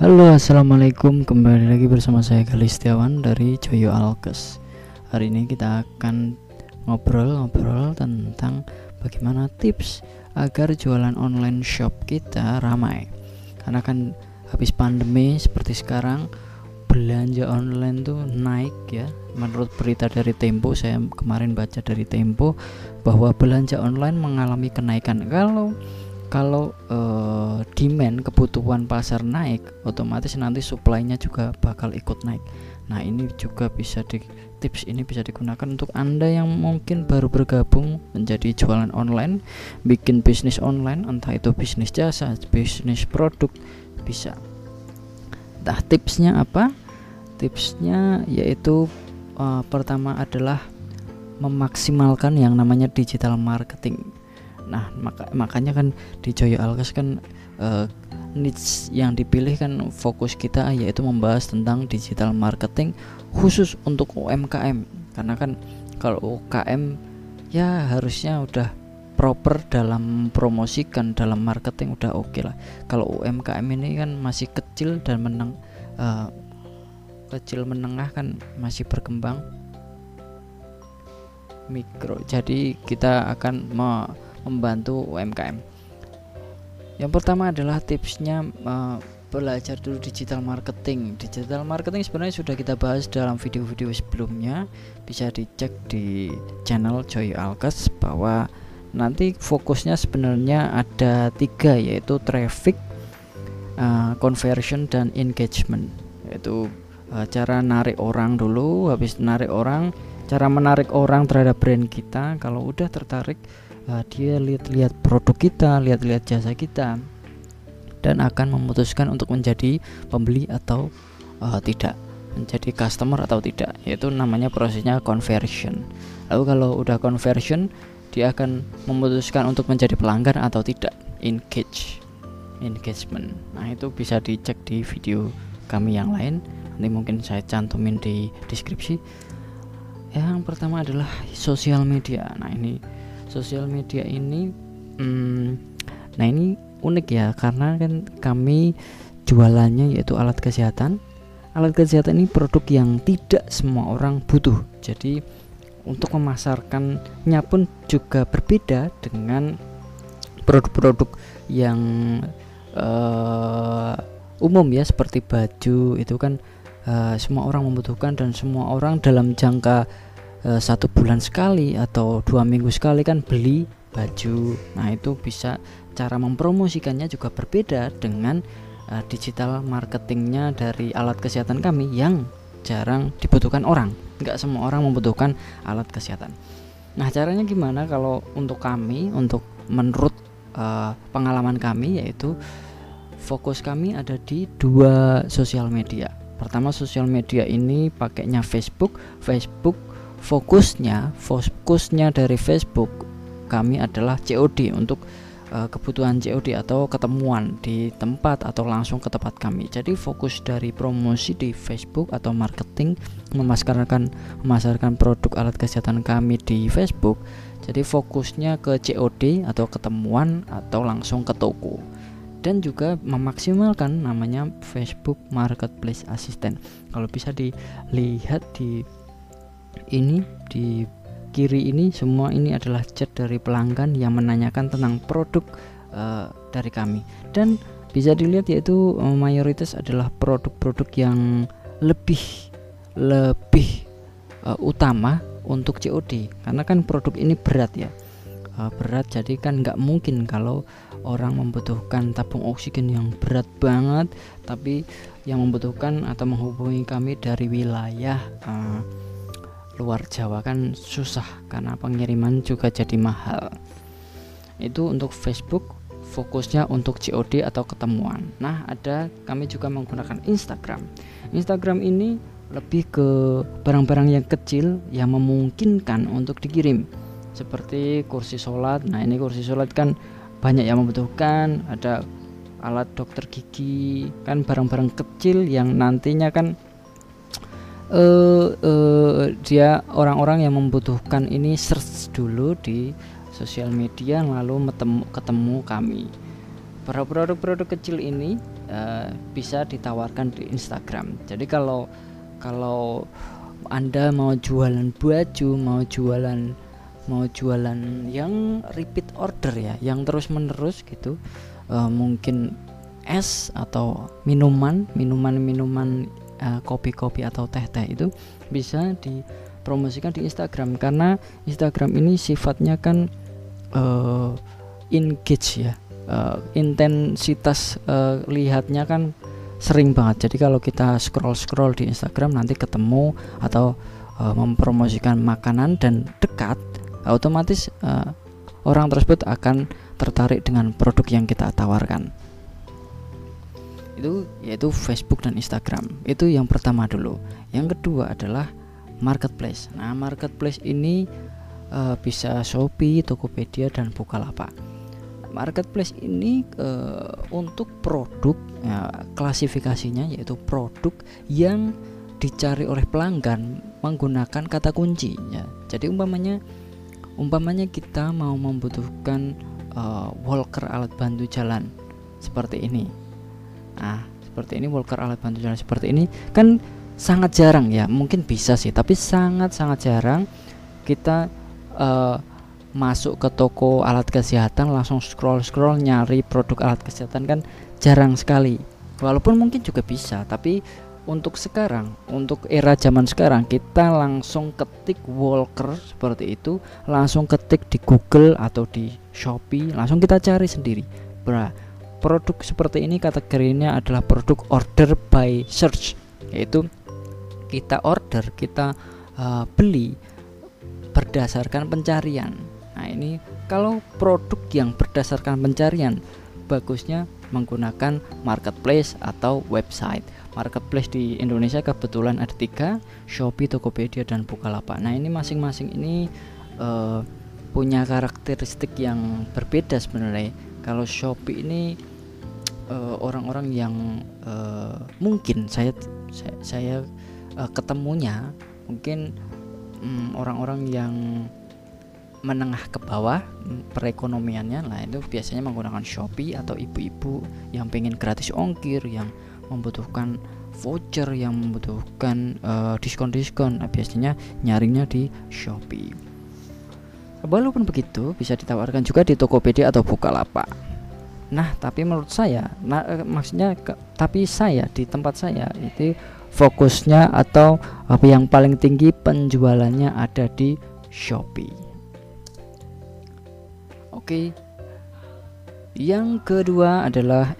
Halo assalamualaikum. Kembali lagi bersama saya Gali Setiawan dari Joyo Alkes. Hari ini kita akan ngobrol-ngobrol tentang bagaimana tips agar jualan online shop kita ramai. Karena kan habis pandemi seperti sekarang belanja online tuh naik ya. Menurut berita dari Tempo saya kemarin baca dari Tempo bahwa belanja online mengalami kenaikan. Kalau kalau uh, demand kebutuhan pasar naik otomatis nanti supply-nya juga bakal ikut naik. Nah ini juga bisa di tips ini bisa digunakan untuk anda yang mungkin baru bergabung menjadi jualan online bikin bisnis online entah itu bisnis jasa bisnis produk bisa. Nah tipsnya apa? Tipsnya yaitu uh, pertama adalah memaksimalkan yang namanya digital marketing Nah, maka, makanya kan di Joyo Alkes kan uh, niche yang dipilih kan fokus kita yaitu membahas tentang digital marketing khusus untuk UMKM. Karena kan kalau UKM ya harusnya udah proper dalam promosikan dalam marketing udah oke okay lah. Kalau UMKM ini kan masih kecil dan meneng uh, kecil menengah kan masih berkembang mikro. Jadi kita akan me membantu UMKM. Yang pertama adalah tipsnya uh, belajar dulu digital marketing. Digital marketing sebenarnya sudah kita bahas dalam video-video sebelumnya. Bisa dicek di channel Joy Alkes bahwa nanti fokusnya sebenarnya ada tiga yaitu traffic, uh, conversion dan engagement. Yaitu uh, cara narik orang dulu, habis narik orang, cara menarik orang terhadap brand kita. Kalau udah tertarik uh, dia lihat-lihat produk kita, lihat-lihat jasa kita dan akan memutuskan untuk menjadi pembeli atau uh, tidak, menjadi customer atau tidak. Yaitu namanya prosesnya conversion. Lalu kalau udah conversion, dia akan memutuskan untuk menjadi pelanggan atau tidak. Engage, engagement. Nah itu bisa dicek di video kami yang lain. Nanti mungkin saya cantumin di deskripsi. Yang pertama adalah sosial media. Nah ini sosial media ini hmm, nah ini unik ya karena kan kami jualannya yaitu alat kesehatan. Alat kesehatan ini produk yang tidak semua orang butuh. Jadi untuk memasarkannya pun juga berbeda dengan produk-produk yang uh, umum ya seperti baju itu kan uh, semua orang membutuhkan dan semua orang dalam jangka e, satu bulan sekali atau dua minggu sekali kan beli baju. Nah itu bisa cara mempromosikannya juga berbeda dengan e, digital marketingnya dari alat kesehatan kami yang jarang dibutuhkan orang. Nggak semua orang membutuhkan alat kesehatan. Nah caranya gimana kalau untuk kami untuk menurut uh, pengalaman kami yaitu fokus kami ada di dua sosial media. Pertama sosial media ini pakainya Facebook. Facebook fokusnya fokusnya dari Facebook kami adalah COD untuk uh, kebutuhan COD atau ketemuan di tempat atau langsung ke tempat kami. Jadi fokus dari promosi di Facebook atau marketing memasarkan memasarkan produk alat kesehatan kami di Facebook. Jadi fokusnya ke COD atau ketemuan atau langsung ke toko. Dan juga memaksimalkan namanya Facebook Marketplace Assistant. Kalau bisa dilihat di ini di kiri ini semua ini adalah chat dari pelanggan yang menanyakan tentang produk uh, dari kami. Dan bisa dilihat yaitu uh, mayoritas adalah produk-produk yang lebih lebih uh, utama untuk COD karena kan produk ini berat ya. Uh, berat jadi kan nggak mungkin kalau orang membutuhkan tabung oksigen yang berat banget tapi yang membutuhkan atau menghubungi kami dari wilayah uh, luar Jawa kan susah karena pengiriman juga jadi mahal. Itu untuk Facebook fokusnya untuk COD atau ketemuan. Nah ada kami juga menggunakan Instagram. Instagram ini lebih ke barang-barang yang kecil yang memungkinkan untuk dikirim. Seperti kursi sholat. Nah ini kursi sholat kan banyak yang membutuhkan. Ada alat dokter gigi kan barang-barang kecil yang nantinya kan uh, uh, dia orang-orang yang membutuhkan ini search dulu di sosial media lalu metemu, ketemu kami produk-produk kecil ini uh, bisa ditawarkan di Instagram. Jadi kalau kalau anda mau jualan baju, mau jualan mau jualan yang repeat order ya, yang terus menerus gitu, uh, mungkin es atau minuman, minuman-minuman uh, kopi-kopi atau teh-teh itu bisa dipromosikan di Instagram. Karena Instagram ini sifatnya kan uh, engage ya, uh, intensitas uh, lihatnya kan sering banget. Jadi kalau kita scroll-scroll di Instagram nanti ketemu atau uh, mempromosikan makanan dan dekat otomatis uh, orang tersebut akan tertarik dengan produk yang kita tawarkan itu yaitu Facebook dan Instagram. Itu yang pertama dulu. Yang kedua adalah marketplace. Nah marketplace ini uh, bisa Shopee Tokopedia dan Bukalapak. Marketplace ini uh, untuk produk ya, klasifikasinya yaitu produk yang dicari oleh pelanggan menggunakan kata kunci ya. Jadi umpamanya umpamanya kita mau membutuhkan uh, walker alat bantu jalan seperti ini nah seperti ini walker alat bantu jalan seperti ini kan sangat jarang ya mungkin bisa sih tapi sangat sangat jarang kita uh, masuk ke toko alat kesehatan langsung scroll scroll nyari produk alat kesehatan kan jarang sekali walaupun mungkin juga bisa tapi untuk sekarang, untuk era zaman sekarang kita langsung ketik Walker seperti itu, langsung ketik di Google atau di Shopee, langsung kita cari sendiri. Bra, produk seperti ini kategorinya adalah produk order by search, yaitu kita order, kita uh, beli berdasarkan pencarian. Nah, ini kalau produk yang berdasarkan pencarian bagusnya menggunakan marketplace atau website marketplace di Indonesia kebetulan ada tiga Shopee, Tokopedia dan Bukalapak. Nah ini masing-masing ini uh, punya karakteristik yang berbeda sebenarnya. Kalau Shopee ini eh, orang-orang uh, yang uh, mungkin saya saya, saya uh, ketemunya mungkin um, orang-orang yang menengah ke bawah perekonomiannya lah itu biasanya menggunakan Shopee atau ibu-ibu yang pengen gratis ongkir yang membutuhkan voucher yang membutuhkan uh, diskon-diskon. Nah, biasanya nyarinya di Shopee. Walaupun begitu bisa ditawarkan juga di Tokopedia atau Bukalapak nah tapi menurut saya nah, maksudnya ke, tapi saya di tempat saya itu fokusnya atau apa yang paling tinggi penjualannya ada di Shopee. Oke. Yang kedua adalah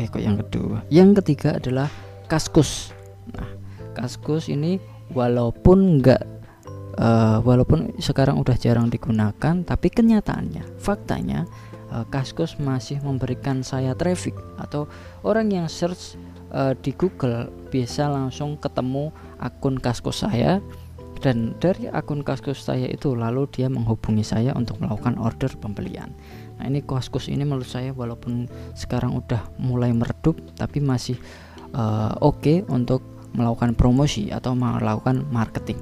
eh kok yang kedua? Yang ketiga adalah kaskus. Nah kaskus ini walaupun enggak uh, walaupun sekarang udah jarang digunakan tapi kenyataannya faktanya uh, kaskus masih memberikan saya traffic atau orang yang search uh, di Google bisa langsung ketemu akun kaskus saya dan dari akun kaskus saya itu lalu dia menghubungi saya untuk melakukan order pembelian Nah ini Kaskus ini menurut saya walaupun sekarang udah mulai meredup tapi masih uh, oke okay untuk melakukan promosi atau melakukan marketing.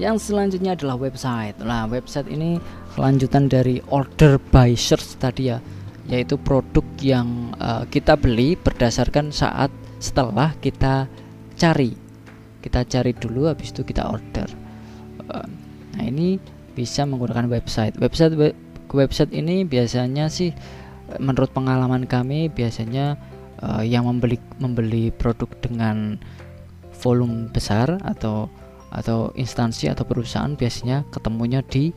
Yang selanjutnya adalah website. Nah, website ini kelanjutan dari order by search tadi ya, yaitu produk yang uh, kita beli berdasarkan saat setelah kita cari. Kita cari dulu habis itu kita order. Uh, Nah, ini bisa menggunakan website. Website web, website ini biasanya sih menurut pengalaman kami biasanya uh, yang membeli membeli produk dengan volume besar atau atau instansi atau perusahaan biasanya ketemunya di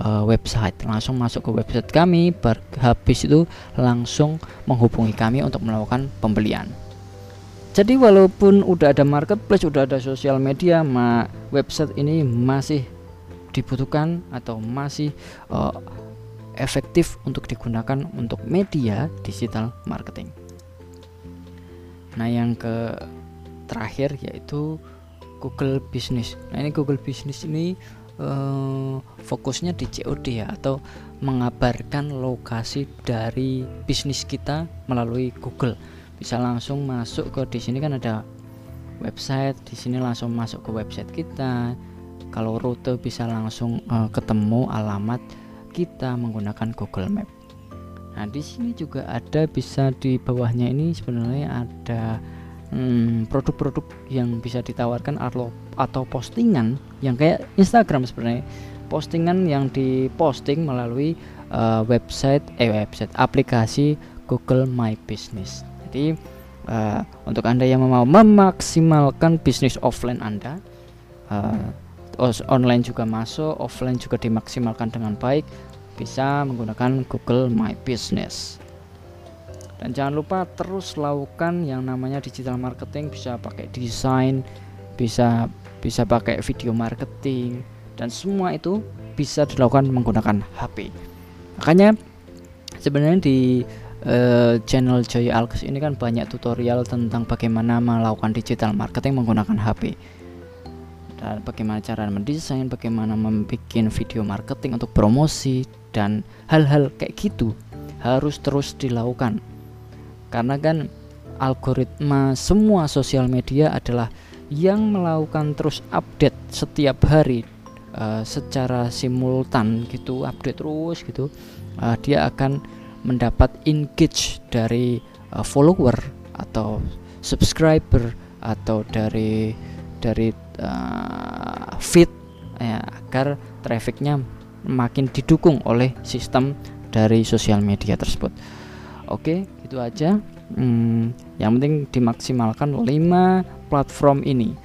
uh, website langsung masuk ke website kami habis itu langsung menghubungi kami untuk melakukan pembelian jadi walaupun udah ada marketplace udah ada sosial media ma website ini masih dibutuhkan atau masih uh, efektif untuk digunakan untuk media digital marketing. Nah, yang ke terakhir yaitu Google Business. Nah, ini Google Business ini uh, fokusnya di COD ya atau mengabarkan lokasi dari bisnis kita melalui Google. Bisa langsung masuk ke di sini kan ada website, di sini langsung masuk ke website kita kalau rute bisa langsung uh, ketemu alamat kita menggunakan Google Map Nah, di sini juga ada bisa di bawahnya ini sebenarnya ada hmm, produk-produk hmm, yang bisa ditawarkan atau atau postingan yang kayak Instagram sebenarnya. Postingan yang diposting melalui uh, website eh website aplikasi Google My Business. Jadi uh, untuk Anda yang mau memaksimalkan bisnis offline Anda uh, online juga masuk, offline juga dimaksimalkan dengan baik bisa menggunakan Google My Business dan jangan lupa terus lakukan yang namanya digital marketing bisa pakai desain bisa bisa pakai video marketing dan semua itu bisa dilakukan menggunakan HP makanya sebenarnya di uh, channel Joy Alkes ini kan banyak tutorial tentang bagaimana melakukan digital marketing menggunakan HP dan bagaimana cara mendesain, bagaimana membuat video marketing untuk promosi dan hal-hal kayak gitu harus terus dilakukan karena kan algoritma semua sosial media adalah yang melakukan terus update setiap hari uh, secara simultan gitu update terus gitu uh, dia akan mendapat engage dari uh, follower atau subscriber atau dari dari uh, feed ya, agar trafficnya makin didukung oleh sistem dari sosial media tersebut. Oke, itu aja. Hmm, yang penting dimaksimalkan 5 platform ini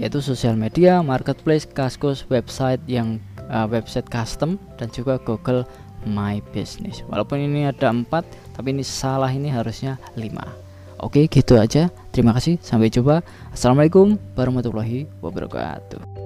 yaitu sosial media, marketplace, kaskus, website yang uh, website custom dan juga Google My Business. Walaupun ini ada empat, tapi ini salah ini harusnya 5 Oke, gitu aja. Terima kasih. Sampai jumpa. Assalamualaikum warahmatullahi wabarakatuh.